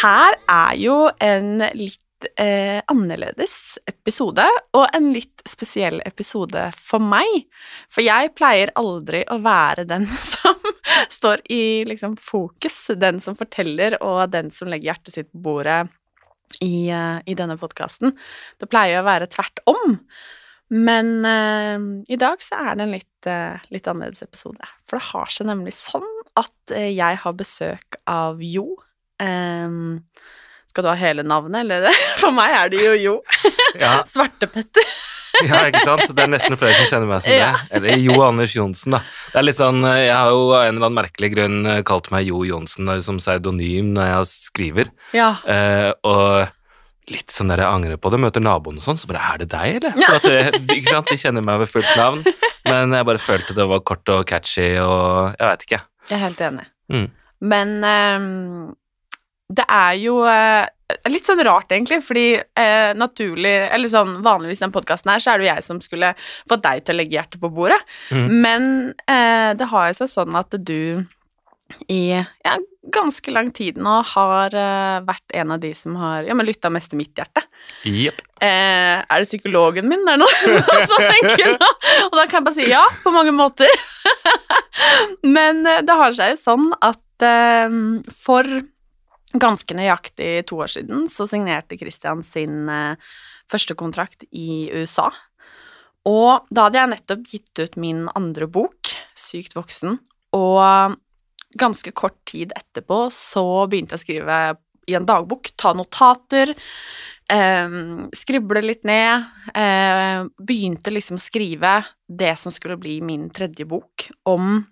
Her er jo en litt eh, annerledes episode, og en litt spesiell episode for meg. For jeg pleier aldri å være den som står i liksom, fokus, den som forteller, og den som legger hjertet sitt på bordet i, uh, i denne podkasten. Det pleier å være tvert om. Men uh, i dag så er det en litt, uh, litt annerledes episode. For det har seg nemlig sånn at jeg har besøk av Jo. Ehm, skal du ha hele navnet, eller? For meg er det jo Jo. Ja, Svartepetter. ja, ikke sant? Det er nesten flere som kjenner meg som Ja. det. Eller Jo Anders Johnsen, da. Det er litt sånn, Jeg har jo av en eller annen merkelig grunn eh, kalt meg Jo Johnsen eh, som pseudonym når jeg skriver. Ja. Eh, og litt sånn der jeg angrer på det, møter naboen og sånn, så bare Er det deg, eller? At, eh, ikke sant? De kjenner meg ved fullt navn, men jeg bare følte det var kort og catchy og Jeg veit ikke. Jeg er helt enig. Mm. Men ehm, det er jo eh, litt sånn rart, egentlig, fordi eh, naturlig Eller sånn vanligvis i den podkasten her, så er det jo jeg som skulle fått deg til å legge hjertet på bordet. Mm. Men eh, det har jo seg sånn at du i ja, ganske lang tid nå har uh, vært en av de som har ja, men lytta mest til mitt hjerte. Yep. Uh, er det psykologen min der nå? så tenker jeg nå? Og da kan jeg bare si ja, på mange måter. Men uh, det har seg jo sånn at eh, for ganske nøyaktig to år siden så signerte Christian sin eh, første kontrakt i USA. Og da hadde jeg nettopp gitt ut min andre bok, Sykt voksen, og ganske kort tid etterpå så begynte jeg å skrive i en dagbok, ta notater, eh, skrible litt ned, eh, begynte liksom å skrive det som skulle bli min tredje bok om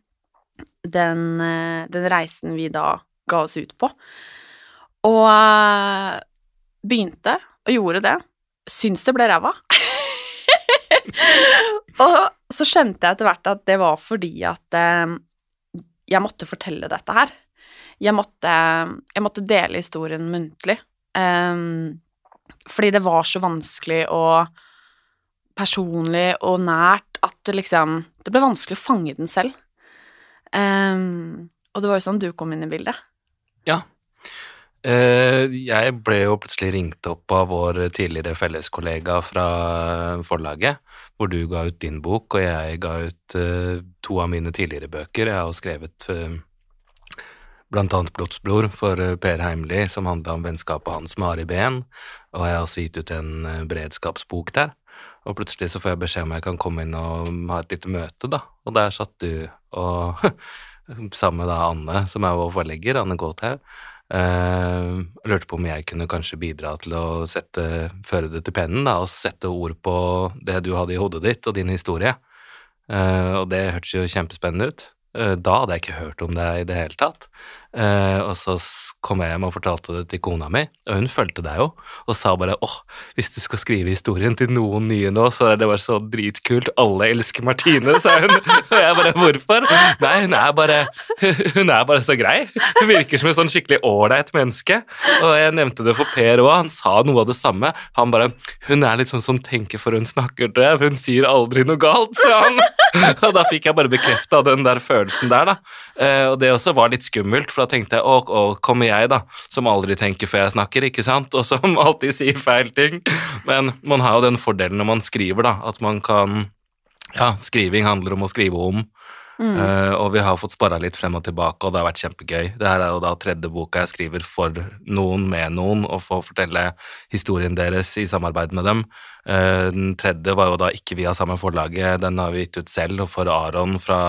den, eh, den reisen vi da ga oss ut på. Og eh, begynte og gjorde det. Syns det ble ræva. og så skjønte jeg etter hvert at det var fordi at eh, jeg måtte fortelle dette her. Jeg måtte, jeg måtte dele historien muntlig. Um, fordi det var så vanskelig og personlig og nært at det liksom Det ble vanskelig å fange den selv. Um, og det var jo sånn du kom inn i bildet. Ja. Eh, jeg ble jo plutselig ringt opp av vår tidligere felleskollega fra forlaget, hvor du ga ut din bok, og jeg ga ut eh, to av mine tidligere bøker. Jeg har jo skrevet eh, blant annet Blodsbror for eh, Per Heimli, som handla om vennskapet hans med Ari Behn, og jeg har også gitt ut en eh, beredskapsbok der. Og plutselig så får jeg beskjed om jeg kan komme inn og ha et lite møte, da. Og der satt du og sammen med da Anne, som er vår forlegger, Anne Gåthaug, eh, lurte på om jeg kunne kanskje bidra til å sette, føre det til pennen, da, og sette ord på det du hadde i hodet ditt, og din historie. Eh, og det hørtes jo kjempespennende ut. Eh, da hadde jeg ikke hørt om det i det hele tatt. Eh, og så kom jeg hjem og fortalte det til kona mi, og hun fulgte deg jo, og sa bare åh, hvis du skal skrive historien til noen nye nå, så er det bare så dritkult, alle elsker Martine, sa hun. Og jeg bare hvorfor? Nei, hun er bare, hun er bare så grei. Hun virker som et sånn skikkelig ålreit menneske. Og jeg nevnte det for Per òg, han sa noe av det samme. Han bare Hun er litt sånn som tenker for hun snakker, for hun sier aldri noe galt, sa han. Og da fikk jeg bare bekrefta den der følelsen der, da. Eh, Og det også var litt skummelt, for da tenkte jeg å, å, kommer jeg, da, som aldri tenker før jeg snakker, ikke sant, og som alltid sier feil ting. Men man har jo den fordelen når man skriver, da, at man kan Ja, skriving handler om å skrive om. Mm. Eh, og vi har fått spara litt frem og tilbake, og det har vært kjempegøy. Det her er jo da tredje boka jeg skriver for noen, med noen, og får fortelle historien deres i samarbeid med dem. Uh, den tredje var jo da ikke via samme forlaget, den har vi gitt ut selv, og for Aron fra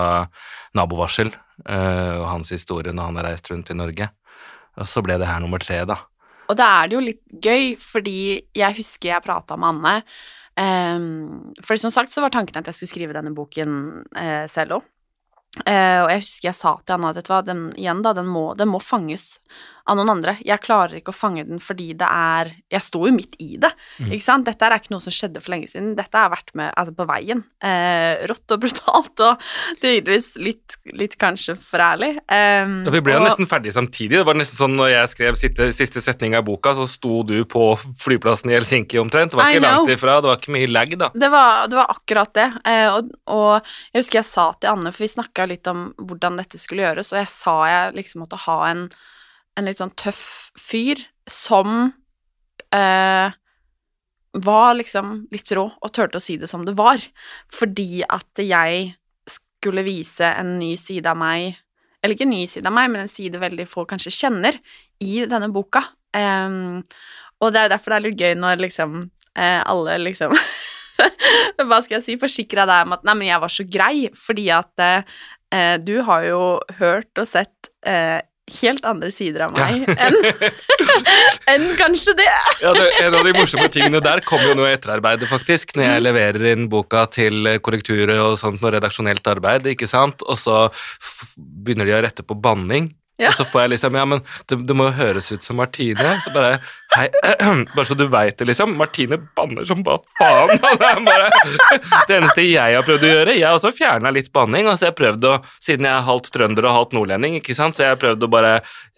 Nabovarsel, uh, og hans historie når han har reist rundt i Norge. Og så ble det her nummer tre, da. Og da er det jo litt gøy, fordi jeg husker jeg prata med Anne. Um, for som sagt så var tanken at jeg skulle skrive denne boken uh, selv òg. Eh, og jeg husker jeg sa til Anna vet du hva, den, igjen da, den må, den må fanges av noen andre. Jeg klarer ikke å fange den fordi det er Jeg sto jo midt i det, Mm. ikke sant. Dette er ikke noe som skjedde for lenge siden. Dette har vært med altså, på veien. Eh, rått og brutalt, og tidvis litt, litt kanskje for ærlig. Eh, Ja, vi ble jo nesten ferdig samtidig. Det var nesten sånn når jeg skrev siste, siste setning av boka, så sto du på flyplassen i Helsinki omtrent. Det var ikke langt ifra, det var ikke mye lag, da. Det var, det var akkurat det. Eh, og, og jeg husker jeg sa til Anne, for vi snakka litt om hvordan dette skulle gjøres, og jeg sa jeg liksom måtte ha en, en litt sånn tøff fyr som eh, var liksom litt rå og turte å si det som det var. Fordi at jeg skulle vise en ny side av meg Eller ikke en ny side av meg, men en side veldig få kanskje kjenner i denne boka. Em, og det er derfor det er litt gøy når liksom eh, alle liksom Hva skal jeg si? Forsikra deg om at Nei, men jeg var så grei, fordi at eh, du har jo hørt og sett eh, helt andre sider av meg enn en kanskje det. Ja, det, En av de morsomme tingene der kommer jo nå i etterarbeidet, faktisk. Når jeg leverer inn boka til korrekturer og sånt noe redaksjonelt arbeid, ikke sant, og så begynner de å rette på banning. Ja. Og så får jeg liksom Ja, men det, det må jo høres ut som Martine. Så bare Hei, bare så du veit det, liksom. Martine banner som bare faen. Det, bare, det eneste jeg har prøvd å gjøre Jeg har også fjerna litt banning. Altså jeg prøvd å, Siden jeg er halvt trønder og halvt nordlending, ikke sant, så jeg har prøvd å bare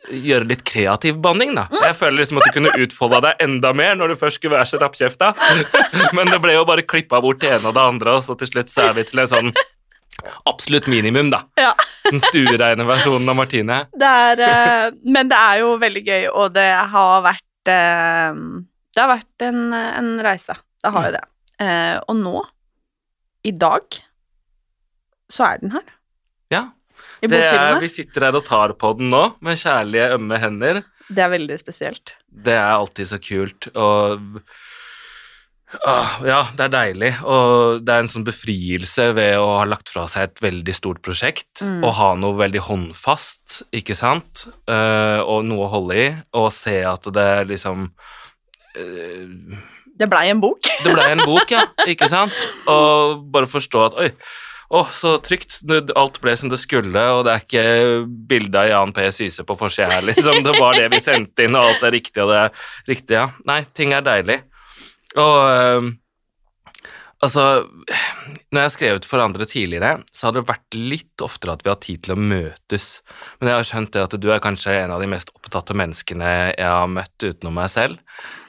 gjøre litt kreativ banning, da. Jeg føler liksom at du kunne utfolda deg enda mer når du først skulle være så rappkjefta. Men det ble jo bare klippa bort det ene og det andre, og så til slutt så er vi til en sånn absolutt minimum, da. Ja. Den stuereine versjonen av Martine. Det er, eh, men det er jo veldig gøy, og det har vært eh, Det har vært en, en reise. Det har jo det. Eh, og nå, i dag, så er den her. Ja. Det er, vi sitter her og tar på den nå, med kjærlige, ømme hender. Det er veldig spesielt. Det er alltid så kult, og Åh, ja, det er deilig, og det er en sånn befrielse ved å ha lagt fra seg et veldig stort prosjekt, Mm. og ha noe veldig håndfast, ikke sant, uh, og noe å holde i, og se at det liksom uh, Det blei en bok. Det ble en bok, ja, ikke sant, og bare forstå at oi, å, så trygt, alt ble som det skulle, og det er ikke bilde av Jan P. Syse på forsida her, liksom, det var det vi sendte inn, og alt er riktig, og det er riktig, ja. Nei, ting er deilig. Og øhm, altså Når jeg har skrevet for andre tidligere, så har det vært litt oftere at vi har tid til å møtes. Men jeg har skjønt det at du er kanskje en av de mest opptatte menneskene jeg har møtt utenom meg selv.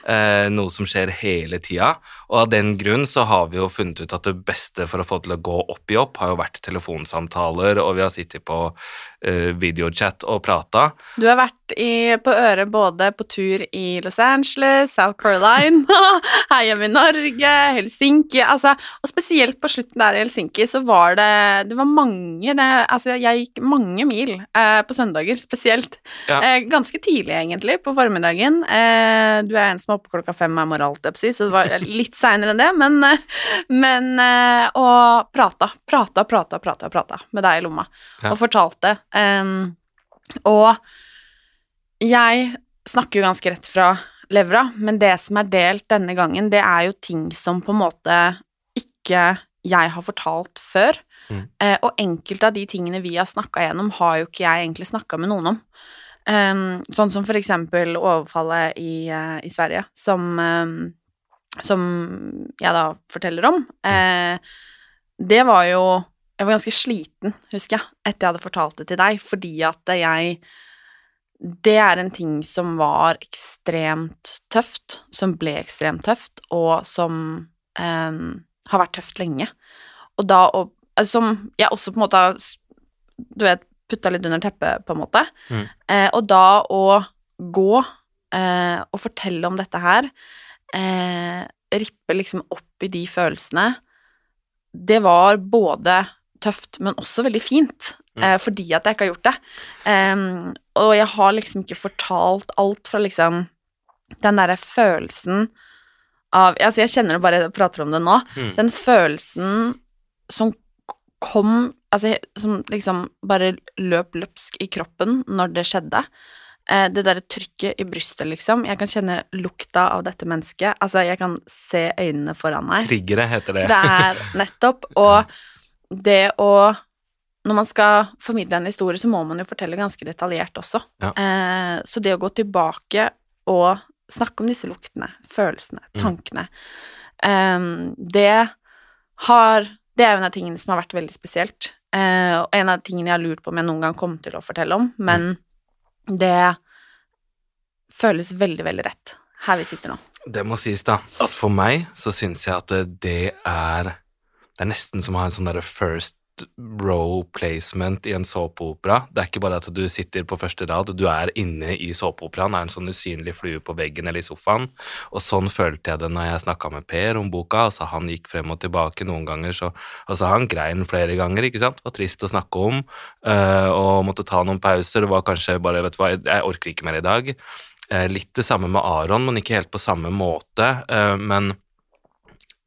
Eh, noe som skjer hele tida. Og av den grunn så har vi jo funnet ut at det beste for å få til å gå opp i opp, har jo vært telefonsamtaler, og vi har sittet på uh, videochat og prata. Du har vært i, på øret både på tur i Los Angeles, South Carolina, her hjemme i Norge, Helsinki altså, Og spesielt på slutten der i Helsinki så var det Det var mange det, Altså, jeg gikk mange mil eh, på søndager, spesielt. Ja. Eh, ganske tidlig, egentlig, på formiddagen. Eh, du er en som er oppe klokka fem er moralt, så det var litt seinere enn det, men, eh, men eh, Og prata, prata, prata, prata, prata med deg i lomma, Ja. og fortalte. Um, og jeg snakker jo ganske rett fra levra, men det som er delt denne gangen, det er jo ting som på en måte ikke jeg har fortalt før. Mm. Eh, og enkelte av de tingene vi har snakka gjennom, har jo ikke jeg egentlig snakka med noen om. Um, sånn som for eksempel overfallet i, uh, i Sverige, som, em, som jeg da forteller om. Eh, det var jo Jeg var ganske sliten, husker jeg, etter jeg hadde fortalt det til deg, fordi at jeg det er en ting som var ekstremt tøft, som ble ekstremt tøft, og som eh, har vært tøft lenge. Og da og, altså, Som jeg også på en måte har Du vet, putta litt under teppet, på en måte. Mm. Eh, og da å gå eh, og fortelle om dette her, eh, rippe liksom opp i de følelsene, det var både tøft, men også veldig fint, Mm. eh, fordi at jeg ikke har gjort det. Em, og jeg har liksom ikke fortalt alt fra liksom den derre følelsen av Altså, jeg kjenner det bare jeg prater om det nå. Mm. Den følelsen som kom Altså, som liksom bare løp løpsk i kroppen når det skjedde. Eh, det derre trykket i brystet, liksom. Jeg kan kjenne lukta av dette mennesket. Altså, jeg kan se øynene foran meg. Triggere heter det. Det er nettopp. Og det å Når man skal formidle en historie, så må man jo fortelle ganske detaljert også. Ja. Eh, så det å gå tilbake og snakke om disse luktene, følelsene, Mm. tankene eh, Det har Det er jo en av tingene som har vært veldig spesielt. Eh, og en av tingene jeg har lurt på om jeg noen gang kommer til å fortelle om, men det føles veldig, veldig rett her vi sitter nå. Det må sies, da, at for meg så syns jeg at det- er Det er nesten som å ha en sånn derre first row placement i en såpeopera. Det er ikke bare at du sitter på første rad, du er inne i såpeoperaen, er en sånn usynlig flue på veggen eller i sofaen. Og sånn følte jeg det når jeg snakka med Per om boka. Altså, han gikk frem og tilbake noen ganger, så altså, han grein flere ganger, ikke sant. Det var trist å snakke om, eh, og måtte ta noen pauser. Det var kanskje bare, vet du hva, jeg orker ikke mer i dag. Eh, litt det samme med Aron, men ikke helt på samme måte. Eh, men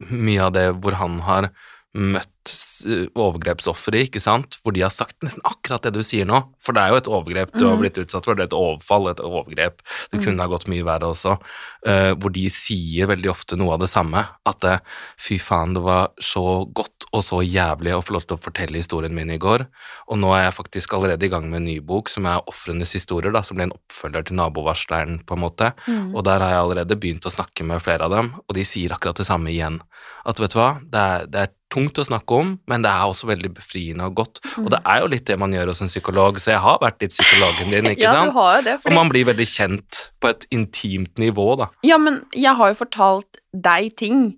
mye av det hvor han har møtt s- overgrepsofre, ikke sant, hvor de har sagt nesten akkurat det du sier nå, for det er jo et overgrep. Du har blitt utsatt for, det. Er et overfall, et overgrep, det kunne ha gått mye verre også, Uh, hvor de sier veldig ofte noe av det samme, at det, fy faen, det var så godt og så jævlig å få lov til å fortelle historien min i går, og nå er jeg faktisk allerede i gang med en ny bok som er Offrenes historier, da, som blir en oppfølger til nabovarsleren, på en måte, og der har jeg allerede begynt å snakke med flere av dem, og de sier akkurat det samme igjen, at vet du hva, det er, det er tungt å snakke om, men det er også veldig befriende og godt, og det er jo litt det man gjør hos en psykolog, så jeg har vært litt psykologen din, ikke Ja, sant? du har jo det. Og man blir veldig kjent på et intimt nivå, da. ja, men jeg har jo fortalt deg ting,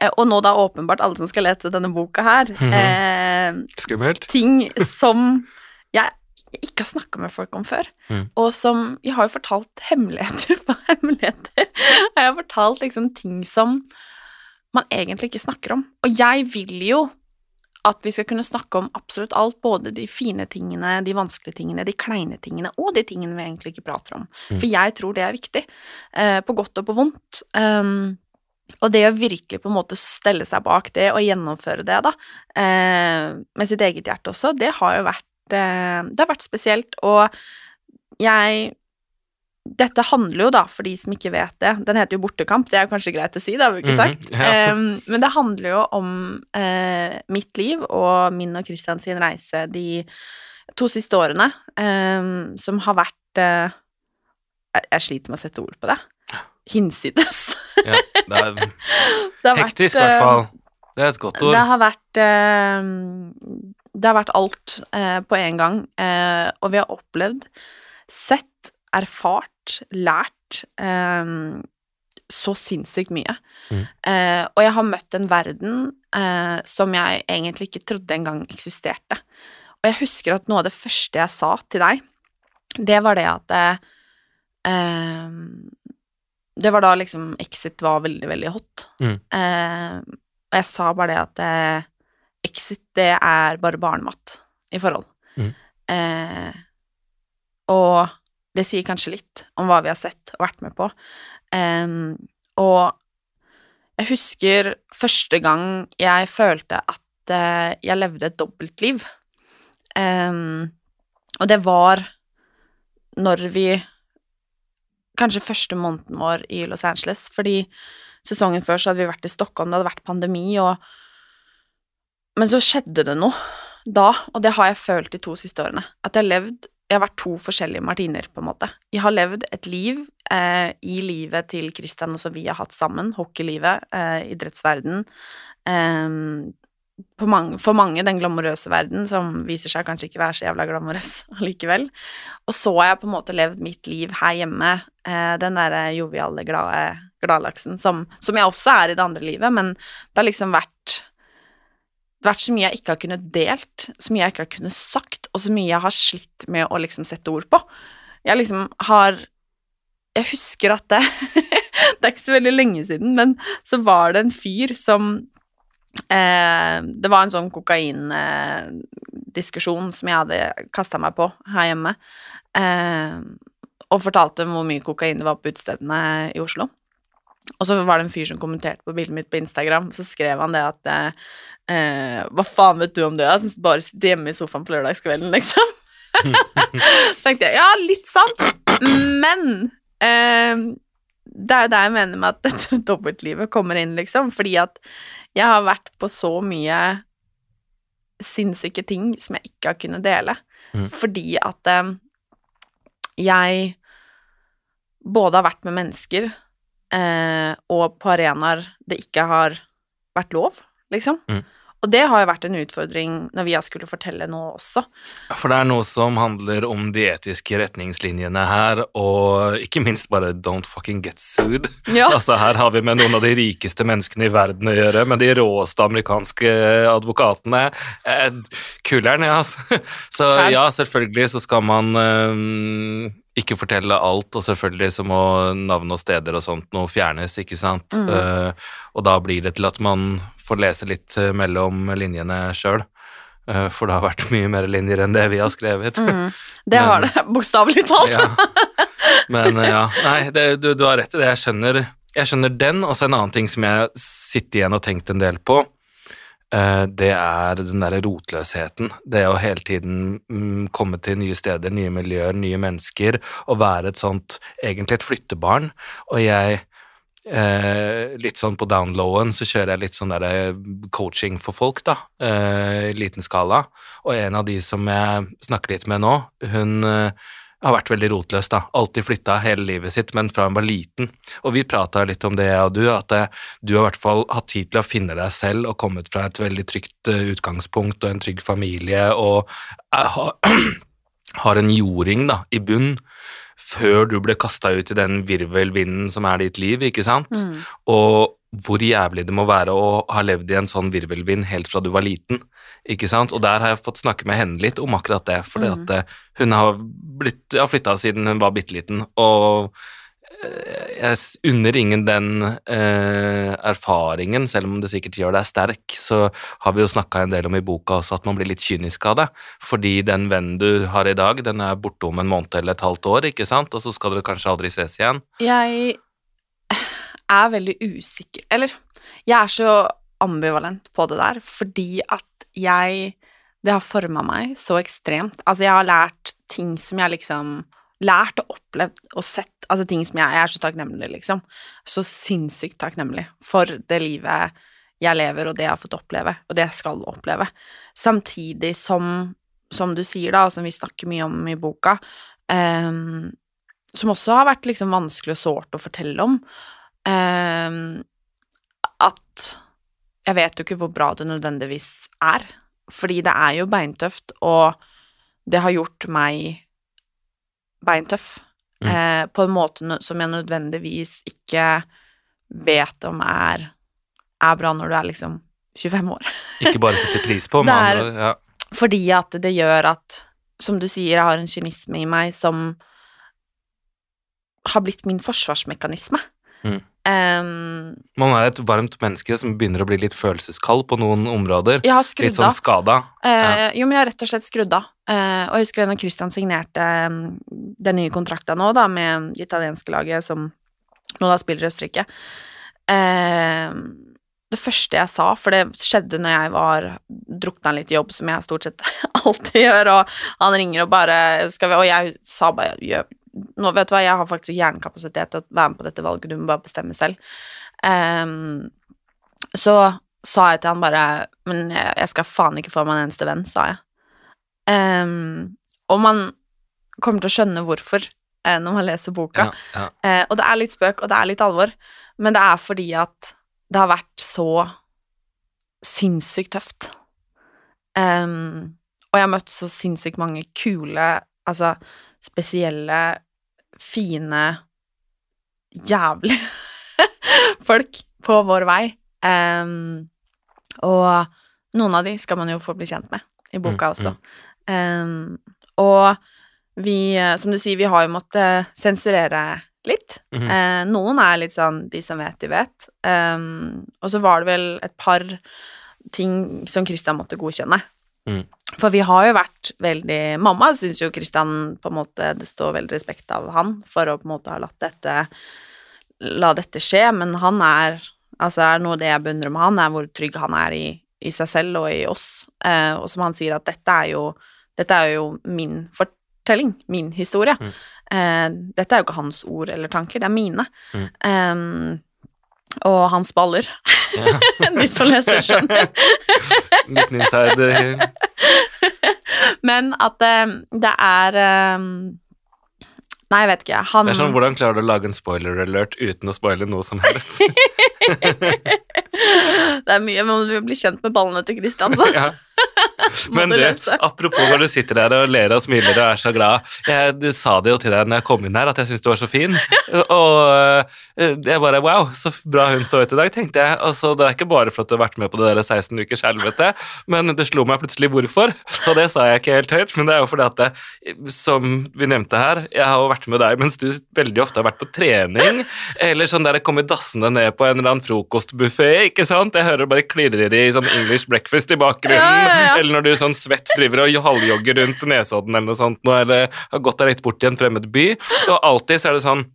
eh, og nå da åpenbart alle som skal lete denne boka her, Mhm. eh, Skummelt. ting som jeg ikke har snakka med folk om før, Mm. og som Jeg har jo fortalt hemmeligheter på hemmeligheter. Jeg har fortalt liksom ting som man egentlig ikke snakker om. Og jeg vil jo at vi skal kunne snakke om absolutt alt, både de fine tingene, de vanskelige tingene, de kleine tingene, og de tingene vi egentlig ikke prater om. Mm. For jeg tror det er viktig, eh, på godt og på vondt. Um, og det å virkelig på en måte stelle seg bak det og gjennomføre det, da, eh, med sitt eget hjerte også, det har jo vært eh, Det har vært spesielt, og jeg dette handler jo, da, for de som ikke vet det Den heter jo Bortekamp, det er kanskje greit å si, det har vi ikke Mhm, sagt. ja. um, men det handler jo om uh, mitt liv og min og Christian sin reise de to siste årene, um, som har vært uh, jeg- Jeg sliter med å sette ord på det. Hinsides. Ja, det er Det hektisk, i hvert eh, fall. Det er et godt ord. det har vært uh, Det har vært alt på en gang, og vi har opplevd, sett, erfart, lært eh, så sinnssykt mye. Mm. Eh, og jeg har møtt en verden eh, som jeg egentlig ikke trodde engang eksisterte. Og jeg husker at noe av det første jeg sa til deg, det var det at eh, eh, Det var da liksom Exit var veldig, veldig hot. Mm. Eh, og jeg sa bare det at Exit, det er bare barnemat i forhold. Mm. Og det sier kanskje litt om hva vi har sett og vært med på. Um, og jeg husker første gang jeg følte at uh, jeg levde et dobbeltliv. Um, og det var når vi Kanskje første måneden vår i Los Angeles, fordi sesongen før så hadde vi vært i Stockholm, det hadde vært pandemi, og Men så skjedde det noe da, og det har jeg følt de to siste årene. At jeg har levd Jeg har vært to forskjellige Martiner, på en måte. Jeg har levd et liv eh, i livet til Christian og vi har hatt sammen, hockeylivet, eh, idrettsverden. Eh, mange, for mange den glamorøse verden, som viser seg kanskje ikke være så jævla glamorøs allikevel. Og så har jeg på en måte levd mitt liv her hjemme, eh, den derre joviale, glade gladlaksen, som, som jeg også er i det andre livet, men det har liksom vært det har vært så mye jeg ikke har kunnet delt, så mye jeg ikke har kunnet sagt, og så mye jeg har slitt med å liksom sette ord på. Jeg liksom har Jeg husker at det Det er ikke så veldig lenge siden, men så var det en fyr som eh, Det var en sånn kokaindiskusjon som jeg hadde kasta meg på her hjemme, eh, og fortalte om hvor mye kokain det var på utestedene i Oslo. Og så var det en fyr som kommenterte på bildet mitt på Instagram, så skrev han det at eh, Hva faen vet du om det? Jeg syns bare sitte hjemme i sofaen på lørdagskvelden, liksom. så tenkte jeg ja, litt sant, men eh, det er jo det jeg mener med at dette dobbeltlivet kommer inn, liksom, fordi at jeg har vært på så mye sinnssyke ting som jeg ikke har kunnet dele, Mm. fordi at eh, jeg både har vært med mennesker eh, og på arenaer det ikke har vært lov, liksom. Mm. Og det har jo vært en utfordring når vi har skulle fortelle noe også. For det er noe som handler om de etiske retningslinjene her, og ikke minst bare don't fucking get sued. Ja. Altså Her har vi med noen av de rikeste menneskene i verden å gjøre, med de råeste amerikanske advokatene. Eh, Kuleren, ja. altså. Så ja, selvfølgelig så skal man eh, ikke fortelle alt, og selvfølgelig så må navn og steder og sånt noe fjernes, ikke sant. Mm. Uh, og da blir det til at man får lese litt eh, mellom linjene sjøl. Eh, For det har vært mye mer linjer enn det vi har skrevet. Mm. Det Men- har det, bokstavelig talt. Ja. Men ja, nei, det, du, du har rett i det. Jeg skjønner, jeg skjønner den, og så en annen ting som jeg sitter igjen og tenkt en del på. Eh, Det er den derre rotløsheten. Det å hele tiden mm, komme til nye steder, nye miljøer, nye mennesker, og være et sånt egentlig et flyttebarn. Og jeg Eh, litt sånn på downlowen så kjører jeg litt sånn der coaching for folk, da, eh, i liten skala. Og en av de som jeg snakker litt med nå, hun eh, har vært veldig rotløs, da. Alltid flytta hele livet sitt, men fra hun var liten. Og vi prata litt om det, jeg og du, at eh, du har i hvert fall hatt tid til å finne deg selv og kommet fra et veldig trygt eh, utgangspunkt og en trygg familie og eh, har, har en jording da, i bunn før du ble kasta ut i den virvelvinden som er ditt liv, ikke sant? Mm. Og hvor jævlig det må være å ha levd i en sånn virvelvind helt fra du var liten, ikke sant? Og der har jeg fått snakke med henne litt om akkurat det, fordi Mm. eh, hun har blitt, har flytta siden hun var bitte liten, og eh, jeg unner ingen den eh, erfaringen, selv om det sikkert gjør deg sterk, så har vi jo snakka en del om i boka også at man blir litt kynisk av det, fordi den vennen du har i dag, den er borte om en måned eller et halvt år, ikke sant, og så skal dere kanskje aldri ses igjen. Jeg er veldig usikker Eller, jeg er så ambivalent på det der, fordi at jeg Det har forma meg så ekstremt. Altså, jeg har lært ting som jeg liksom Lært og opplevd og sett Altså ting som jeg, jeg er så takknemlig, liksom. Så sinnssykt takknemlig for det livet jeg lever, og det jeg har fått oppleve, og det jeg skal oppleve. Samtidig som, som du sier, da, og som vi snakker mye om i boka, um, som også har vært liksom vanskelig og sårt å fortelle om, at jeg vet jo ikke hvor bra det nødvendigvis er, fordi det er jo beintøft, og det har gjort meg beintøff Mm. eh, på en måte som jeg nødvendigvis ikke vet om er, er bra når du er liksom 25 år. Ikke bare sette pris på, men andre ja. Fordi at det gjør at, som du sier, jeg har en kynisme i meg som har blitt min forsvarsmekanisme. Mm. Um, Man er et varmt menneske som begynner å bli litt følelseskald på noen områder. jeg har Litt sånn skada. Uh, ja. Jo, men jeg har rett og slett skrudd av. Uh, og jeg husker når Christian signerte um, den nye kontrakta nå, da, med det italienske laget som nå da spiller i Østerrike. Uh, det første jeg sa, for det skjedde når jeg var drukna litt i jobb, som jeg stort sett alltid gjør, og han ringer og bare skal vi, Og jeg sa bare nå vet du hva, jeg har faktisk hjernekapasitet til å være med på dette valget, du må bare bestemme selv. Um, så sa jeg til han bare Men jeg jeg skal faen ikke få meg en eneste venn, sa jeg. Um, og man kommer til å skjønne hvorfor eh, når man leser boka. Ja, ja. Eh, og det er litt spøk, og det er litt alvor, men det er fordi at det har vært så sinnssykt tøft. Um, og jeg har møtt så sinnssykt mange kule, altså spesielle, fine, jævlige folk på vår vei. Um, og noen av de skal man jo få bli kjent med i boka også. Um, og vi, som du sier, vi har jo måttet sensurere litt. Mhm. Eh, noen er litt sånn de som vet, de vet. Um, og så var det vel et par ting som Christian måtte godkjenne. Mm. For vi har jo vært veldig Mamma syns jo Kristian på en måte Det står veldig respekt av han for å på en måte ha latt dette La dette skje, men han er Altså er noe av det jeg beundrer med han, er hvor trygg han er i, i seg selv og i oss. Eh, og som han sier, at dette er jo Dette er jo min fortelling, min historie. Mm. Eh, dette er jo ikke hans ord eller tanker, det er mine. Mm. Eh, og hans baller. Ja. De som leser, skjønner. Liten inside eh, Men at eh, det er eh, Nei, jeg vet ikke. Han Det er sånn, Hvordan klarer du å lage en spoiler alert uten å spoile noe som helst? Det er mye, men du blir kjent med ballene til Christian, så. ja. Men du, apropos når du sitter der og ler og smiler og er så glad jeg, Du sa det jo til deg når jeg kom inn her, at jeg syntes du var så fin. Og eh, jeg bare Wow, så bra hun så ut i dag, tenkte jeg. Altså, det er ikke bare for at du har vært med på det der 16 ukers helvete, men det slo meg plutselig hvorfor. Og det sa jeg ikke helt høyt, men det er jo fordi at det, som vi nevnte her, jeg har jo vært med deg mens du veldig ofte har vært på trening, eller sånn der jeg kommer dassende ned på en eller annen frokostbuffé, ikke sant? Jeg hører bare klirrer i sånn English breakfast i bakgrunnen, Ja, ja, eller når du sånn svett driver og halvjogger rundt Nesodden eller noe sånt, nå, eller har gått deg litt bort i en fremmed by, og alltid så er det sånn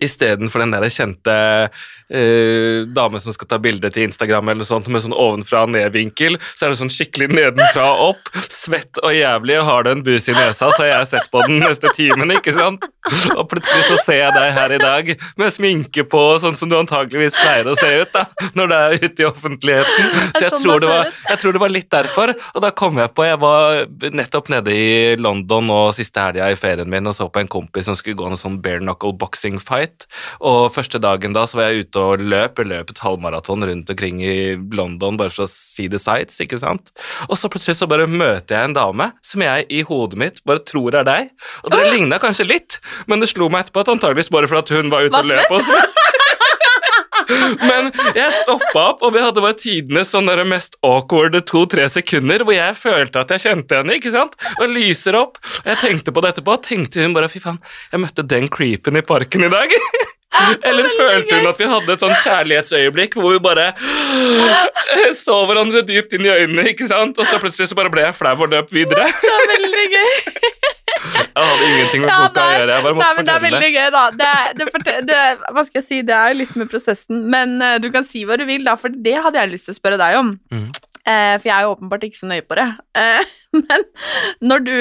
Istedenfor den der kjente uh, dame som skal ta bilde til Instagram eller sånt med sånn ovenfra og ned-vinkel, så er det sånn skikkelig nedenfra og opp, svett og jævlig, og har du en bus i nesa, så har jeg sett på den neste timen, ikke sant? Og plutselig så ser jeg deg her i dag med sminke på, sånn som du antageligvis pleier å se ut da, når du er ute i offentligheten. Så jeg sånn tror, det var, jeg tror det var litt derfor, og da kom jeg på, jeg var nettopp nede i London og siste helga i ferien min og så på en kompis som skulle gå en sånn bare knuckle boxing fight, og første dagen da så var jeg ute og løp, jeg løp et halvmaraton rundt omkring i London bare for å see the sights, ikke sant? Og så plutselig så bare møter jeg en dame som jeg i hodet mitt bare tror er deg, og det lignet kanskje litt, men det slo meg etterpå at antageligvis bare fordi at hun var ute og løp og svett. Men jeg stoppa opp, og vi hadde bare tidenes sånn der mest awkward to-tre sekunder hvor jeg følte at jeg kjente henne, ikke sant? Og lyser opp. Og jeg tenkte på det etterpå, og tenkte hun bare fy faen, jeg møtte den creepen i parken i dag. Eller følte hun at vi hadde et sånn kjærlighetsøyeblikk hvor vi bare så hverandre dypt inn i øynene, ikke sant? Og så plutselig så bare ble jeg flau og løp videre. Det er veldig gøy. Jeg hadde ingenting med Ja, boka å gjøre, jeg bare nei, men det er veldig gøy, da. Det, det, det, det, hva skal jeg si, det er litt med prosessen, men uh, du kan si hva du vil, da, for det hadde jeg lyst til å spørre deg om. Mm. Uh, for jeg er jo åpenbart ikke så nøye på det. Uh, men når du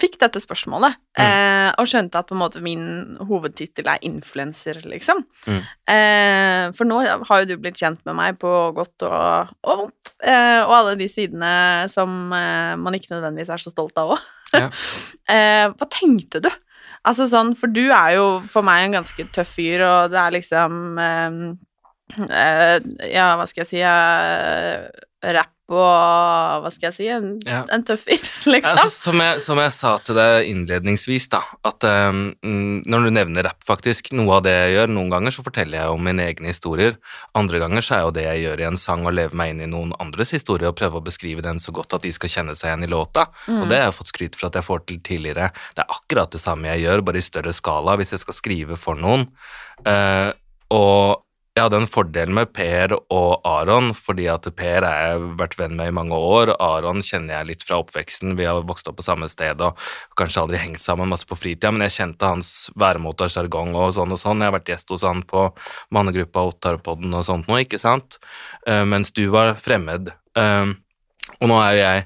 fikk dette spørsmålet, Mm. og skjønte at på en måte min hovedtittel er influenser, liksom Mm. For nå har jo du blitt kjent med meg på godt og, og vondt, og alle de sidene som man ikke nødvendigvis er så stolt av òg. Ja. Eh, hva tenkte du? Altså sånn, for du er jo for meg en ganske tøff fyr, og det er liksom eh, eh, Ja, hva skal jeg si eh, Rapp og Hva skal jeg si? En, Ja. en tøff fyr, liksom. Altså, som, jeg, som jeg sa til deg innledningsvis, da, at um, mm, når du nevner rapp, faktisk, noe av det jeg gjør, noen ganger så forteller jeg om mine egne historier, andre ganger så er jo det jeg gjør i en sang å leve meg inn i noen andres historie og prøve å beskrive den så godt at de skal kjenne seg igjen i låta, og det har jeg fått skryt for at jeg får til tidligere. Det er akkurat det samme jeg gjør, bare i større skala, hvis jeg skal skrive for noen. Uh, og jeg hadde en fordel med Per og Aron, fordi at Per har jeg vært venn med i mange år. Aron kjenner jeg litt fra oppveksten, vi har vokst opp på samme sted og kanskje aldri hengt sammen masse på fritida, men jeg kjente hans væremåte og sjargong og sånn og sånn. Jeg har vært gjest hos han på mannegruppa Ottarpodden og sånt nå, ikke sant, Eh, mens du var fremmed. Eh, og nå er jo jeg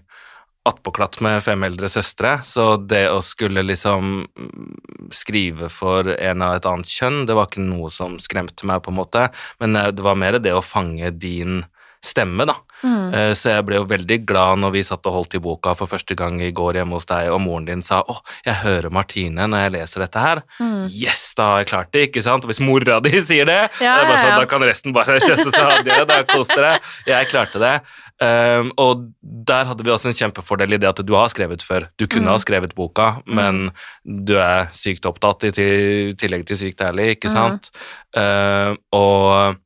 attpåklatt med fem eldre søstre, så det å skulle liksom mm, skrive for en av et annet kjønn, det var ikke noe som skremte meg, på en måte, men eh, det var mer det å fange din stemme, da. Mm. Så jeg ble jo veldig glad når vi satt og holdt i boka for første gang i går hjemme hos deg, og moren din sa 'Å, jeg hører Martine når jeg leser dette her'. Yes, da har jeg klart det, ikke sant? Og hvis mora di sier det, Ja, det er bare sånn, ja. da kan resten bare kjøsse seg adjø, da kos dere. Jeg klarte det. Um, og der hadde vi også en kjempefordel i det at du har skrevet før. Du kunne ha skrevet boka, men du er sykt opptatt i tillegg til sykt ærlig, ikke sant? Uh, og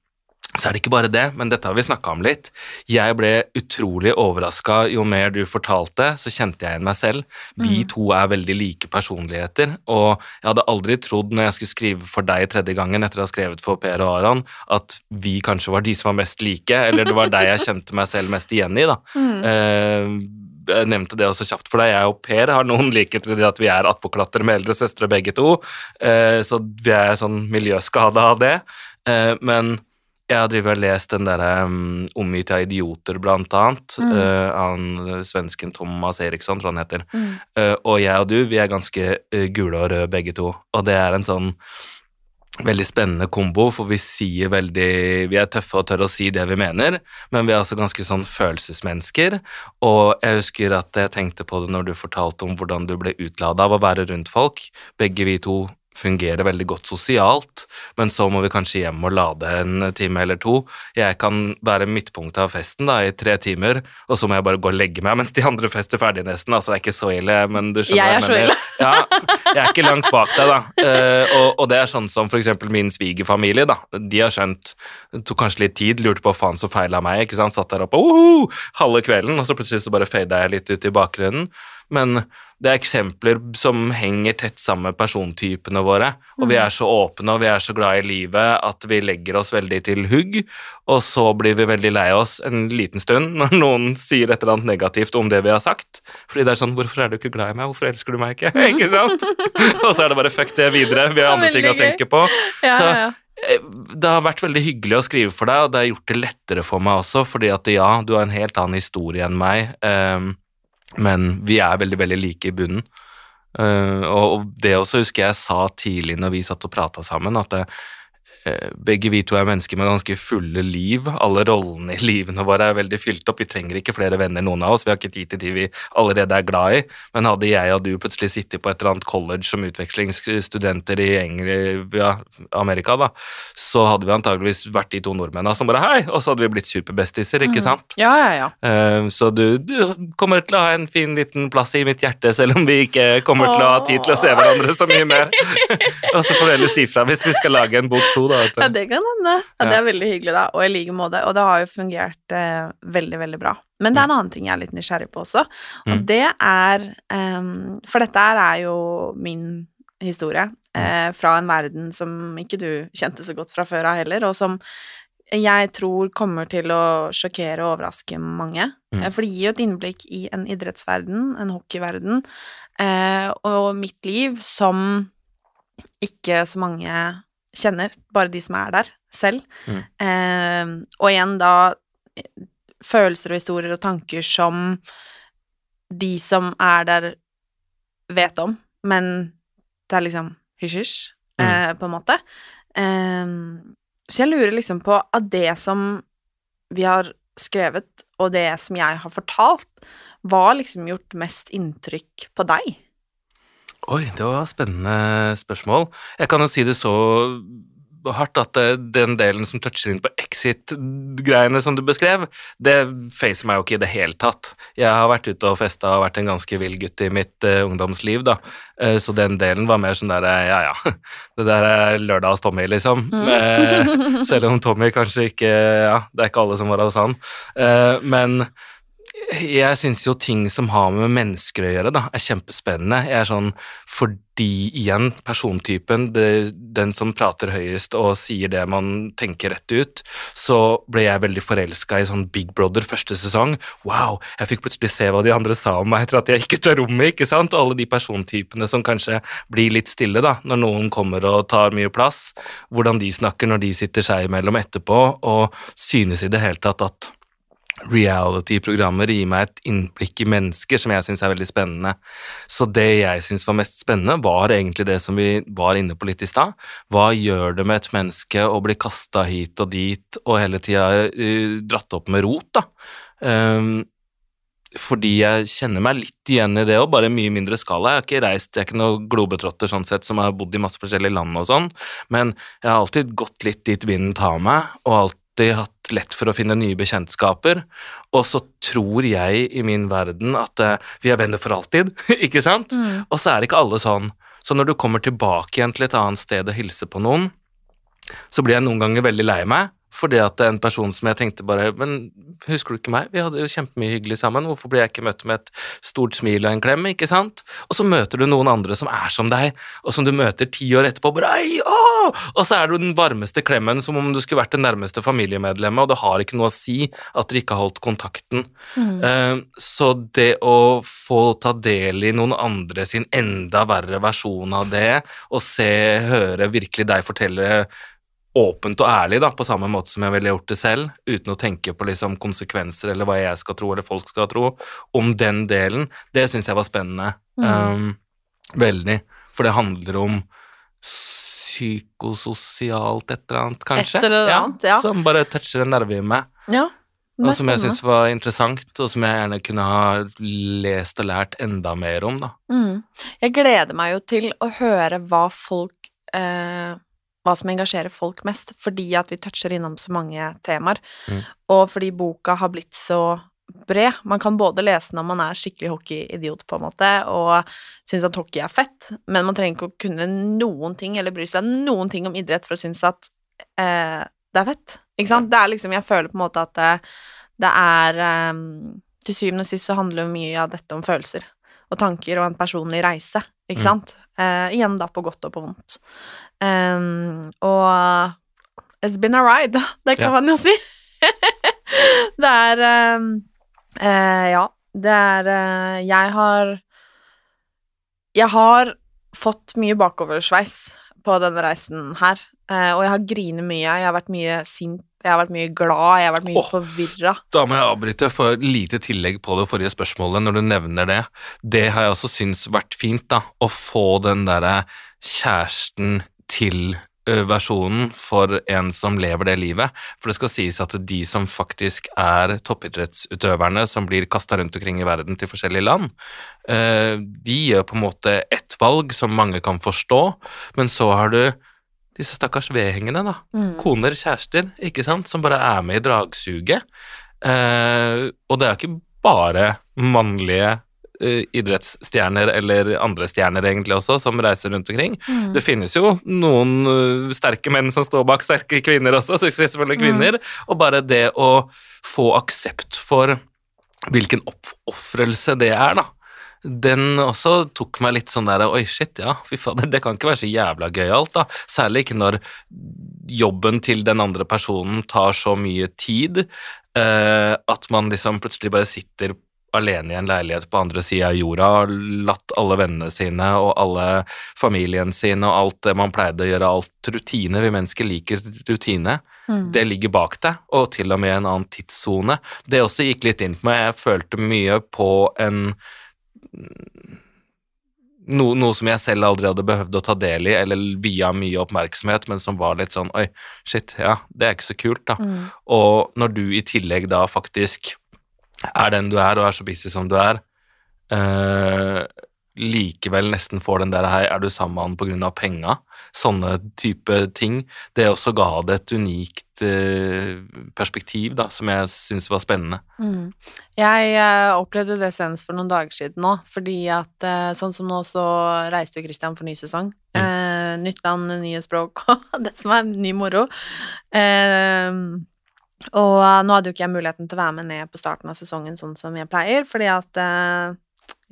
så er det ikke bare det, men dette har vi snakka om litt. Jeg ble utrolig overraska jo mer du fortalte, så kjente jeg igjen meg selv. Vi Mm. to er veldig like personligheter, og jeg hadde aldri trodd når jeg skulle skrive for deg tredje gangen etter å ha skrevet for Per og Aron, at vi kanskje var de som var mest like, eller det var deg jeg kjente meg selv mest igjen i, da. Mm. Uh, jeg nevnte det også kjapt for deg. Jeg og Per har noen likheter i det at vi er attpåklatrere med eldre søstre begge to, eh, så vi er sånn miljøskada av det. Eh, men jeg har drivet og lest den derre um, 'Omgitt av idioter', blant annet, Mm. uh, av svensken Thomas Eriksson, tror han heter. Mm. Uh, og jeg og du, vi er ganske uh, gule og røde begge to, og det er en sånn veldig spennende kombo, for vi sier veldig Vi er tøffe og tør å si det vi mener, men vi er også ganske sånn følelsesmennesker. Og jeg husker at jeg tenkte på det når du fortalte om hvordan du ble utlada av å være rundt folk. Begge vi to fungerer veldig godt sosialt, men så må vi kanskje hjem og lade en time eller to. Jeg kan være midtpunktet av festen da, i tre timer, og så må jeg bare gå og legge meg mens de andre fester ferdig nesten. Altså, det er ikke så ille, men du skjønner Jeg er så ille. Ja, jeg er ikke langt bak deg, da. Uh, og, og det er sånn som for eksempel min svigerfamilie, da. De har skjønt Det tok kanskje litt tid, lurte på hva faen som feila meg, ikke sant. Satt der oppe uhu, halve kvelden, og så plutselig så bare fada jeg litt ut i bakgrunnen. Men det er eksempler som henger tett sammen med persontypene våre, og vi er så åpne og vi er så glad i livet at vi legger oss veldig til hugg, og så blir vi veldig lei oss en liten stund når noen sier et eller annet negativt om det vi har sagt. Fordi det er sånn 'Hvorfor er du ikke glad i meg? Hvorfor elsker du meg ikke?' ikke sant? og så er det bare 'fuck det videre', vi har andre ting å tenke på. Så eh, det har vært veldig hyggelig å skrive for deg, og det har gjort det lettere for meg også, fordi at ja, du har en helt annen historie enn meg, ehm, men vi er veldig, veldig like i bunnen. Uh, og det også husker jeg sa tidlig når vi satt og prata sammen, at det, eh, begge vi to er mennesker med ganske fulle liv. Alle rollene i livene våre er veldig fylt opp. Vi trenger ikke flere venner, noen av oss. Vi har ikke tid til de vi allerede er glad i. Men hadde jeg og du plutselig sittet på et eller annet college som utvekslingsstudenter i England, ja, Amerika, da, så hadde vi antageligvis vært de to nordmennene som bare hei, og så hadde vi blitt superbestiser, ikke sant? Ja, ja, ja. Eh, Så du, du kommer til å ha en fin liten plass i mitt hjerte, selv om vi ikke kommer til å ha tid til å se hverandre så mye mer. og så får du heller si fra hvis vi skal lage en bok to, da. Vet. Ja, det kan hende. Ja, det er veldig hyggelig, da, og i like måte. Og det har jo fungert eh, veldig, veldig bra. Men det er en annen ting jeg er litt nysgjerrig på også, og Mm. det er um, For dette her er jo min historie eh, fra en verden som ikke du kjente så godt fra før av heller, og som jeg tror kommer til å sjokkere og overraske mange. Mm. For det gir jo et innblikk i en idrettsverden, en hockeyverden, eh, og mitt liv som ikke så mange kjenner, bare de som er der selv. Mm. Eh, og igjen da følelser og historier og tanker som de som er der, vet om, men det er liksom hysj-hysj, eh, på en måte. Eh, så jeg lurer liksom på av det som vi har skrevet, og det som jeg har fortalt, hva liksom gjort mest inntrykk på deg? Oi, det var spennende spørsmål. Jeg kan jo si det så hardt at eh, den delen som toucher inn på exit-greiene som du beskrev, det facer meg jo ikke i det hele tatt. Jeg har vært ute og festa og vært en ganske vill gutt i mitt uh, ungdomsliv, da. Uh, så den delen var mer sånn der ja ja, det der er lørdags Tommy, liksom. Eh, selv om Tommy kanskje ikke Ja, det er ikke alle som var hos han. Men jeg syns jo ting som har med mennesker å gjøre, da, er kjempespennende. Jeg er sånn fordi, igjen, persontypen, det, den som prater høyest og sier det man tenker rett ut, så ble jeg veldig forelska i sånn Big Brother første sesong. Wow, jeg fikk plutselig se hva de andre sa om meg etter at jeg gikk ut av rommet, ikke sant? Og alle de persontypene som kanskje blir litt stille, da, når noen kommer og tar mye plass. Hvordan de snakker når de sitter seg imellom etterpå, og synes i det hele tatt at reality-programmer gir meg et innblikk i mennesker som jeg syns er veldig spennende. Så det jeg syns var mest spennende, var egentlig det som vi var inne på litt i stad. Hva gjør det med et menneske å bli kasta hit og dit og hele tida uh, dratt opp med rot, da? Um, fordi jeg kjenner meg litt igjen i det òg, bare i mye mindre skala. Jeg har ikke reist, jeg er ikke noen globetrotter sånn sett som har bodd i masse forskjellige land og sånn, men jeg har alltid gått litt dit vinden tar meg, og alltid hatt lett for å finne nye bekjentskaper. Og så tror jeg i min verden at eh, vi er venner for alltid, ikke sant? Og så er ikke alle sånn. Så når du kommer tilbake igjen til et annet sted og hilser på noen, så blir jeg noen ganger veldig lei meg, Fordi at det er en person som jeg tenkte bare Men husker du ikke meg? Vi hadde jo kjempemye hyggelig sammen. Hvorfor blir jeg ikke møtt med et stort smil og en klem, ikke sant? Og så møter du noen andre som er som deg, og som du møter ti år etterpå, bare! Og så er du den varmeste klemmen som om du skulle vært det nærmeste familiemedlemmet, og det har ikke noe å si at dere ikke har holdt kontakten. Mm. Så det å få ta del i noen andre sin enda verre versjon av det, og se, høre virkelig deg fortelle åpent og ærlig, da, på samme måte som jeg ville gjort det selv, uten å tenke på liksom konsekvenser eller hva jeg skal tro eller folk skal tro, om den delen, det syns jeg var spennende. Um, veldig. For det handler om psykososialt et eller annet, kanskje? Et eller annet, ja. Som bare toucher en nerve i meg. Ja. Og som jeg syns var interessant, og som jeg gjerne kunne ha lest og lært enda mer om, da. Mm. Jeg gleder meg jo til å høre hva folk eh, Hva som engasjerer folk mest, fordi at vi toucher innom så mange temaer. Mm. Og fordi boka har blitt så bred. Man kan både lese når man er skikkelig hockeyidiot, på en måte, og syns at hockey er fett, men man trenger ikke å kunne noen ting eller bry seg noen ting om idrett for å synes at eh, det er fett. Ikke sant? Det er liksom Jeg føler på en måte at det, det er eh, Til syvende og sist så handler mye av dette om følelser og tanker og en personlig reise, ikke Mm. sant? Eh, igjen da på godt og på vondt. Em, og it's been a ride, det kan Ja. man jo si. det er um, uh, Ja, det er uh, Jeg har Jeg har fått mye bakoversveis på denne reisen her, uh, og jeg har grinet mye, jeg har vært mye sint, jeg har vært mye glad, jeg har vært mye oh, forvirra. Da må jeg avbryte for lite tillegg på det forrige spørsmålet når du nevner det. Det har jeg også syntes vært fint, da, å få den derre kjæresten til versjonen for en som lever det livet. For det skal sies at de som faktisk er toppidrettsutøverne som blir kasta rundt omkring i verden til forskjellige land, de gjør på en måte ett valg som mange kan forstå, men så har du disse stakkars vedhengene, da. Mm. Koner, kjærester, ikke sant, som bare er med i dragsuget. Eh, og det er ikke bare mannlige idrettsstjerner eller andre stjerner egentlig også, som reiser rundt omkring. Mm. Det finnes jo noen eh, sterke menn som står bak sterke kvinner også, suksessfulle kvinner, og bare det å få aksept for hvilken oppofrelse det er, da. Den også tok meg litt sånn der Oi, shit, ja, fy fader, det kan ikke være så jævla gøyalt, da. Særlig ikke når jobben til den andre personen tar så mye tid Uh, at man liksom plutselig bare sitter alene i en leilighet på andre sida av jorda, og latt alle vennene sine og alle familien sin og alt det man pleide å gjøre, alt rutine. Vi mennesker liker rutine. Mm. Det ligger bak deg, og til og med en annen tidssone. Det også gikk litt inn på meg. Jeg følte mye på en no, noe som jeg selv aldri hadde behøvd å ta del i, eller via mye oppmerksomhet, men som var litt sånn oi, shit, ja, det er ikke så kult, da. Mm. Og når du i tillegg da faktisk er den du er, og er så busy som du er, eh, likevel nesten får den der hei, er du sammen med han av penga? Sånne type ting. Det også ga det et unikt eh, perspektiv, da, som jeg syns var spennende. Mm. Jeg eh, opplevde det senest for noen dager siden nå, fordi at eh, sånn som nå så reiste jo Christian for ny sesong. Eh, nytt land, nye språk og det som er ny moro. Eh, og eh, nå hadde jo ikke jeg muligheten til å være med ned på starten av sesongen sånn som jeg pleier, fordi at eh,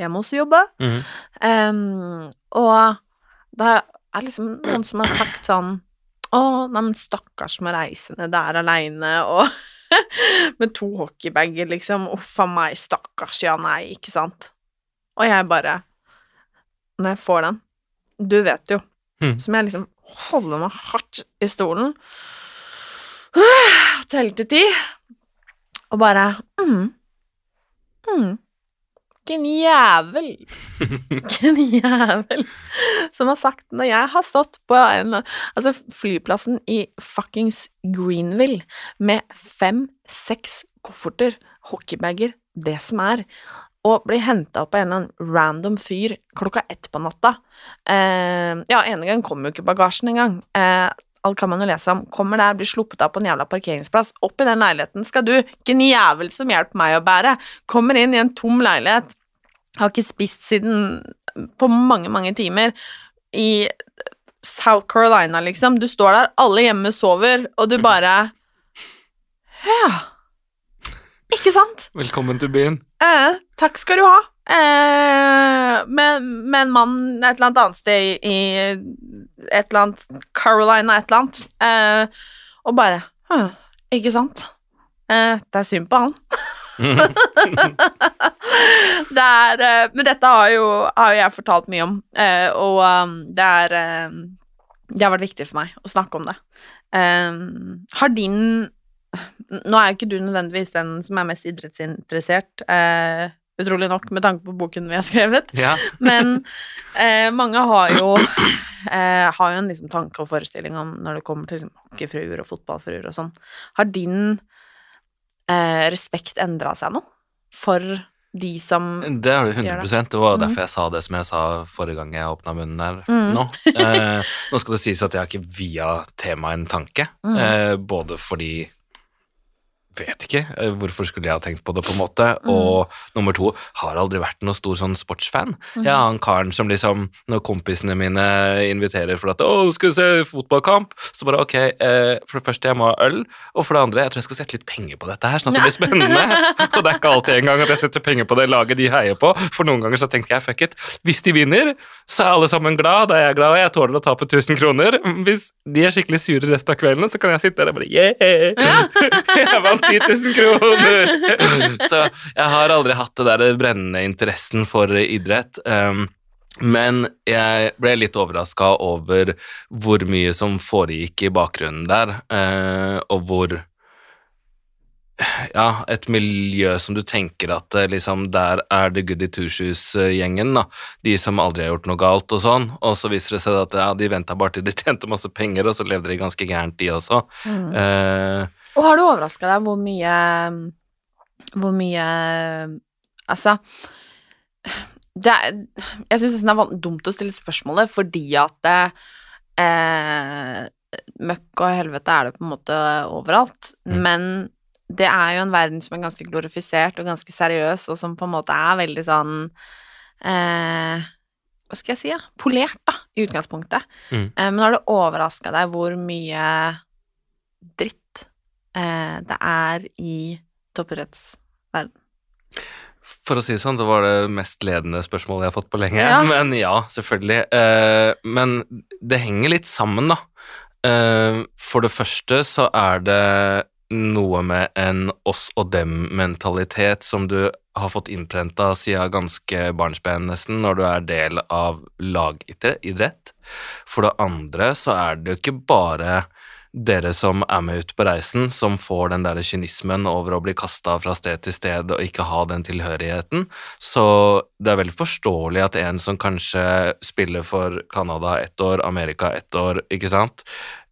jeg må også jobbe. Em, og da er liksom noen som har sagt sånn Å, neimen, stakkars med reisende der aleine, og med to hockeybager, liksom. Uff a meg, stakkars, ja, nei, ikke sant? Og jeg bare Når jeg får den Du vet jo. Mm. Som jeg liksom holder meg hardt i stolen, teller til ti, og bare mm, mm, Hvilken jævel. Hvilken jævel. Som har sagt Når jeg har stått på en, altså flyplassen i fuckings Greenville med fem-seks kofferter, hockeybager, det som er, og blir henta opp av en eller annen random fyr klokka ett på natta. Eh, Ja, ene gang kom jo ikke bagasjen engang. Eh, alt kan man jo lese om. Kommer der, blir sluppet av på en jævla parkeringsplass. Opp i den leiligheten skal du, ikke en jævel som hjelper meg å bære. Kommer inn i en tom leilighet. Har ikke spist siden på mange, mange timer. I South Carolina, liksom. Du står der, alle hjemme sover, og du bare Ja. Ikke sant? Velkommen til byen. Eh, takk skal du ha. Eh, med, med en mann et eller annet annet sted i, et eller annet Carolina et eller annet. Eh, og bare «Hm, Ikke sant? Eh, det er synd på han. det er eh, Men dette har jo, har jeg fortalt mye om, eh, og um, det er eh, Det har vært viktig for meg å snakke om det. Har din Nå er jo ikke du nødvendigvis den som er mest idrettsinteressert, eh, utrolig nok, med tanke på boken vi har skrevet, Ja. men eh, mange har jo eh, har jo en liksom tanke og forestilling om når det kommer til liksom, hockeyfruer og fotballfruer og sånn. Har din eh, respekt endra seg noe for de som Det har du 100 Gjør Det var mm. derfor jeg sa det som jeg sa forrige gang jeg åpna munnen her mm. nå. Eh, nå skal det sies at jeg har ikke via temaet en tanke, mm. eh, både fordi Vet ikke. eh, Hvorfor skulle jeg ha tenkt på det, på en måte? Mm. Og nummer to, har aldri vært noen stor sånn sportsfan. Mm. Jeg er han karen som liksom, når kompisene mine inviterer for at 'Å, skal vi se fotballkamp?' Så bare ok, eh, for det første, jeg må ha øl, og for det andre, jeg tror jeg skal sette litt penger på dette her, sånn at det blir spennende. og det er ikke alltid engang at jeg setter penger på det laget de heier på, for noen ganger så tenker jeg fuck it. Hvis de vinner, så er alle sammen glad, da er jeg glad, og jeg tåler å tape 1000 kroner. Hvis de er skikkelig sure resten av kvelden, så kan jeg sitte der og bare yeah! jeg vant 10 000 kroner! så jeg har aldri hatt det der brennende interessen for idrett. Um, men jeg ble litt overraska over hvor mye som foregikk i bakgrunnen der, uh, og hvor ja, et miljø som du tenker at eh, liksom der er det goody two-shoes-gjengen, da. De som aldri har gjort noe galt og sånn. Og så viser det seg at ja, de venta bare til de tjente masse penger, og så levde de ganske gærent, de også. Mm. Eh, Og har det overraska deg hvor mye Hvor mye Altså det er, Jeg syns det er dumt å stille spørsmålet fordi at det, eh, Møkk og helvete er det på en måte overalt, Mm. men det er jo en verden som er ganske glorifisert og ganske seriøs, og som på en måte er veldig sånn eh, Hva skal jeg si, ja? Polert, da, i utgangspunktet. Mm. Eh, men har det overraska deg hvor mye dritt det er i toppidrettsverden? For å si det sånn, det var det mest ledende spørsmålet jeg har fått på lenge. Ja. Men ja, selvfølgelig. Eh, men det henger litt sammen, da. Eh, for det første så er det noe med en oss og dem-mentalitet som du har fått innprenta siden ganske barnsben, nesten, når du er del av lagidrett. For det andre så er det jo ikke bare dere som er med ut på reisen, som får den der kynismen over å bli kasta fra sted til sted og ikke ha den tilhørigheten. Så det er veldig forståelig at en som kanskje spiller for Canada ett år, Amerika ett år, ikke sant,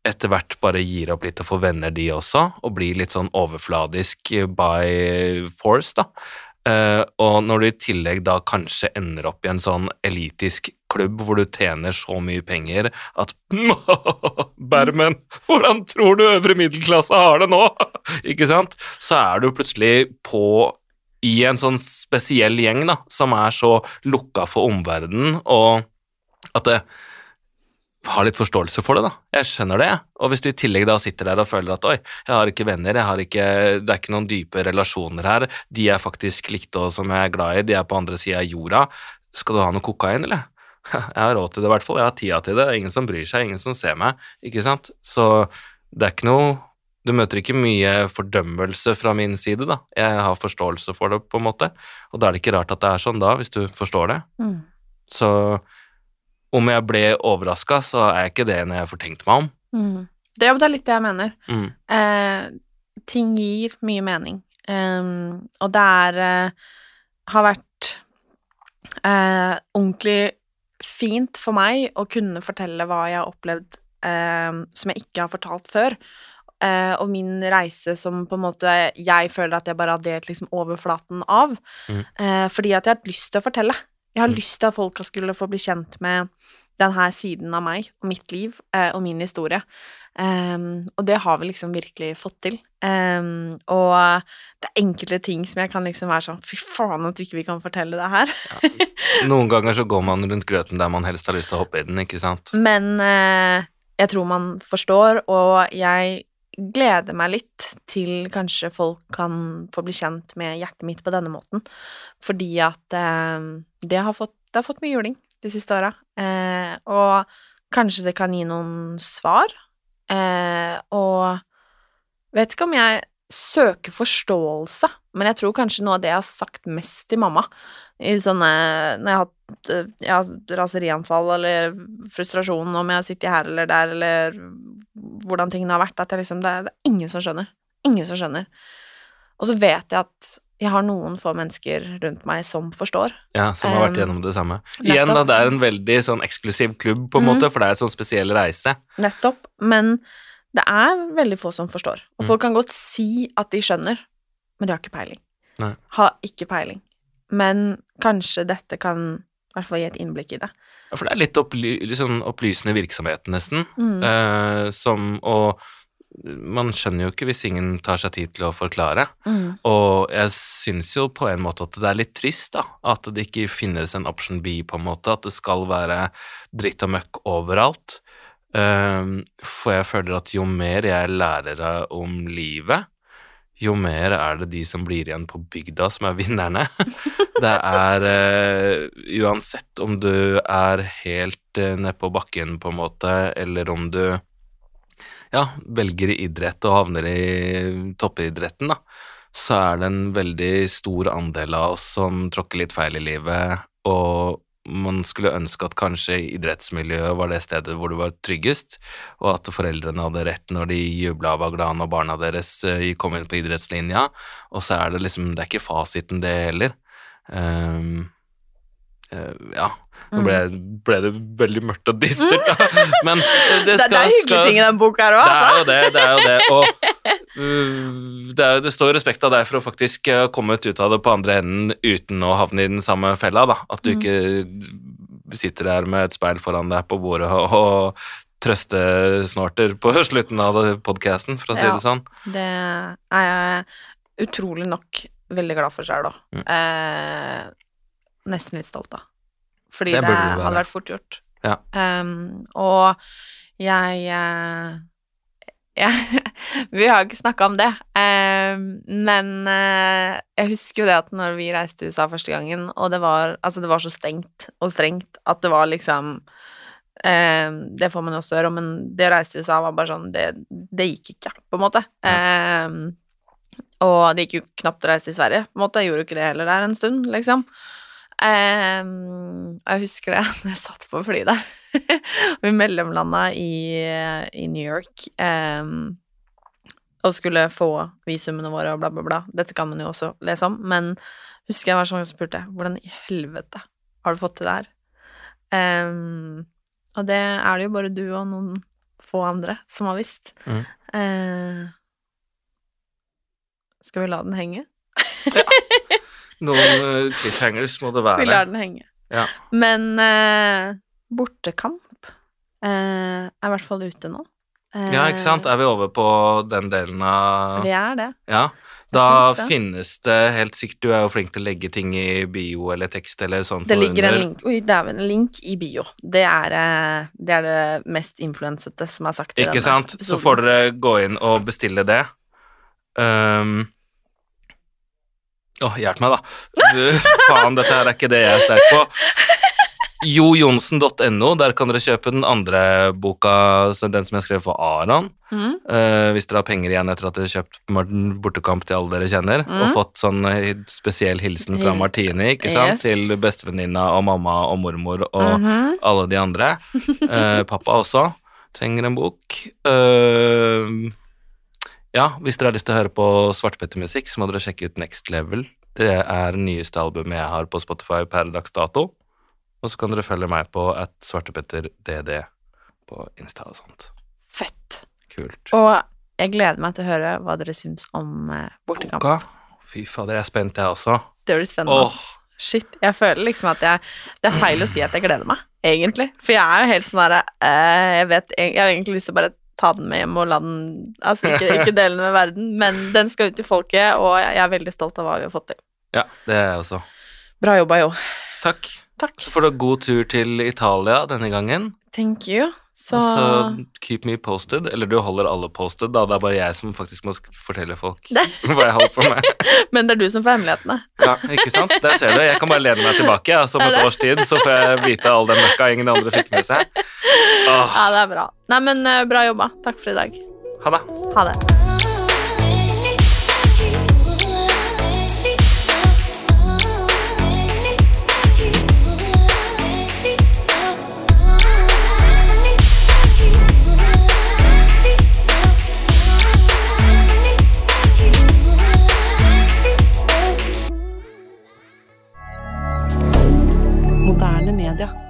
etter hvert bare gir opp litt og får venner, de også, og blir litt sånn overfladisk by force, da. Eh, og når du i tillegg da kanskje ender opp i en sånn elitisk klubb hvor du tjener så mye penger at Bermen, hvordan tror du øvre middelklasse har det nå? Ikke sant? Så er du plutselig på i en sånn spesiell gjeng da, som er så lukka for omverdenen, og at det har litt forståelse for det, da. Jeg skjønner det. Og hvis du i tillegg da sitter der og føler at oi, jeg har ikke venner, jeg har ikke, det er ikke noen dype relasjoner her, de jeg faktisk likte og som jeg er glad i, de er på andre sida av jorda, skal du ha noe kokain, eller? Jeg har råd til det, i hvert fall. Jeg har tida til det. Det er ingen som bryr seg, ingen som ser meg, ikke sant? Så det er ikke noe Du møter ikke mye fordømmelse fra min side, da. Jeg har forståelse for det, på en måte, og da er det ikke rart at det er sånn da, hvis du forstår det. Mm. Så om jeg ble overraska, så er ikke det når jeg får tenkt meg om. Mm. Det, det er litt det jeg mener. Mm. Eh, ting gir mye mening. Um, og det er eh, har vært eh, ordentlig fint for meg å kunne fortelle hva jeg har opplevd eh, som jeg ikke har fortalt før. Eh, og min reise som på en måte jeg føler at jeg bare har delt liksom overflaten av. Mm. Eh, fordi at jeg har hatt lyst til å fortelle. Jeg har Mm. lyst til at folka skulle få bli kjent med denne siden av meg og mitt liv eh, og min historie. Um, og det har vi liksom virkelig fått til. Um, og det er enkelte ting som jeg kan liksom være sånn Fy faen at ikke vi kan fortelle det her. Noen ganger så går man rundt grøten der man helst har lyst til å hoppe i den, ikke sant? Men eh, jeg tror man forstår, og jeg gleder meg litt til kanskje folk kan få bli kjent med hjertet mitt på denne måten, fordi at eh, det, har fått, det har fått mye juling de siste åra, eh, og kanskje det kan gi noen svar, eh, og vet ikke om jeg søker forståelse, men jeg tror kanskje noe av det jeg har sagt mest til mamma i sånne Når jeg har hatt eh, ja, raserianfall eller frustrasjon om jeg sitter her eller der, eller hvordan tingene har vært, at jeg liksom det, det er ingen som skjønner. Ingen som skjønner. Og så vet jeg at jeg har noen få mennesker rundt meg som forstår. Ja, som har vært gjennom det samme. Igjen, da, det er en veldig sånn eksklusiv klubb, på en mm. måte, for det er en sånn spesiell reise. Nettopp. Men det er veldig få som forstår. Og Mm. folk kan godt si at de skjønner, men de har ikke peiling. Nei. Har ikke peiling. Men kanskje dette kan i hvert fall gi et innblikk i det. Ja, For det er litt, opply sånn opplysende virksomhet, nesten. Mm. Eh, som Og man skjønner jo ikke hvis ingen tar seg tid til å forklare. Mm. Og jeg syns jo på en måte at det er litt trist, da. At det ikke finnes en option B, på en måte. At det skal være dritt og møkk overalt. Ehm, for jeg føler at jo mer jeg lærer om livet, jo mer er det de som blir igjen på bygda, som er vinnerne. Det er uh, Uansett om du er helt uh, nedpå bakken, på en måte, eller om du ja, velger idrett og havner i toppidretten, da, så er det en veldig stor andel av oss som tråkker litt feil i livet, og man skulle ønske at kanskje idrettsmiljøet var det stedet hvor du var tryggest, og at foreldrene hadde rett når de jubla og var glade når barna deres eh, kom inn på idrettslinja, og så er det liksom, det er ikke fasiten det heller. Um, uh, ja, nå ble, ble det veldig mørkt og dystert, da. Men det skal det er hyggelige ting i den boka her òg, det er altså. jo det, det er jo det. Og uh, det, er, det står respekt av deg for å faktisk uh, komme ut av det på andre enden uten å havne i den samme fella, da. At du ikke sitter der med et speil foran deg på bordet og, og trøstesnorter på slutten av podkasten, for å si Ja. det sånn. Det er jeg utrolig nok veldig glad for sjøl òg. Mm. Eh, nesten litt stolt av. Fordi Det det, hadde vært fort gjort. Ja. Um, og jeg, eh, jeg Vi har ikke snakka om det, em, men eh, jeg husker jo det at når vi reiste til USA første gangen, og det var, altså det var så stengt og strengt at det var liksom em, Det får man jo også om, men det å reise til USA var bare sånn Det, det gikk ikke, på en måte. Em, og det gikk jo knapt å reise til Sverige, på en måte. Jeg gjorde jo ikke det heller der en stund, liksom. Ehm, og jeg husker det, da jeg satt på flyet der. Vi mellomlanda i, i New York um, og skulle få visumene våre og bla, bla, bla. Dette kan man jo også lese om, men husker jeg var sånn som spurte hvordan i helvete har du fått til det her? Um, og det er det jo bare du og noen få andre som har visst. Mm. Uh, skal vi la den henge? Noen uh, cliffhangers må det være. Vi lar den henge. Ja. Men eh, bortekamp eh, er i hvert fall ute nå. Eh, ja, ikke sant? Er vi over på den delen av Vi er det. Ja. Da det. finnes det helt sikkert Du er jo flink til å legge ting i bio eller tekst eller sånt. Det ligger en link Oi, dæven, en link i bio. Det er, eh, det er det mest influensete som er sagt i Ikke sant? Så får dere gå inn og bestille det. Um, Åh, hjelp meg, da. Du, faen, dette her er ikke det jeg er sterk på. jojonsen.no, der kan dere kjøpe den andre boka, den som jeg skrev for Aron. Mm. Uh, hvis dere har penger igjen etter at dere har kjøpt Martin bortekamp til alle dere kjenner, og Mhm. fått sånn eh, spesiell hilsen fra Martine, ikke sant, Yes. til bestevenninna og mamma og mormor og Mhm. alle de andre. Uh, pappa også trenger en bok. Eh, ja, hvis dere har lyst til å høre på svartpettermusikk, så må dere sjekke ut Next Level. Det er det nyeste albumet jeg har på Spotify per dags dato. Og så kan dere følge meg på at svartepetterdd på Insta og sånt. Fett. Kult. Og jeg gleder meg til å høre hva dere syns om eh, bortekamp. Boka? Fy fader, jeg er spent, jeg også. Det blir spennende. Åh. Shit. Jeg føler liksom at jeg Det er feil å si at jeg gleder meg, egentlig. For jeg er jo helt sånn herre eh, Jeg vet Jeg har egentlig lyst til å bare ta den med hjem og la den Altså ikke, ikke dele den med verden, men den skal ut til folket, og jeg er veldig stolt av hva vi har fått til. Ja, det er jeg også. Bra jobba, jo. Takk. Takk. Så får du god tur til Italia denne gangen. Thank you. Så, altså, keep me posted. Eller du holder alle posted, da. Det er bare jeg som faktisk må fortelle folk hva jeg holder på med. Men det er du som får hemmelighetene. Ja, ikke sant? Der ser du. Jeg kan bare lene meg tilbake. Altså, Så om et års tid så får jeg vite all den møkka ingen andre fikk med seg. Åh, Ja, det er bra. Nei, men eh, bra jobba. Takk for i dag. ha det. Ha det. commentaire.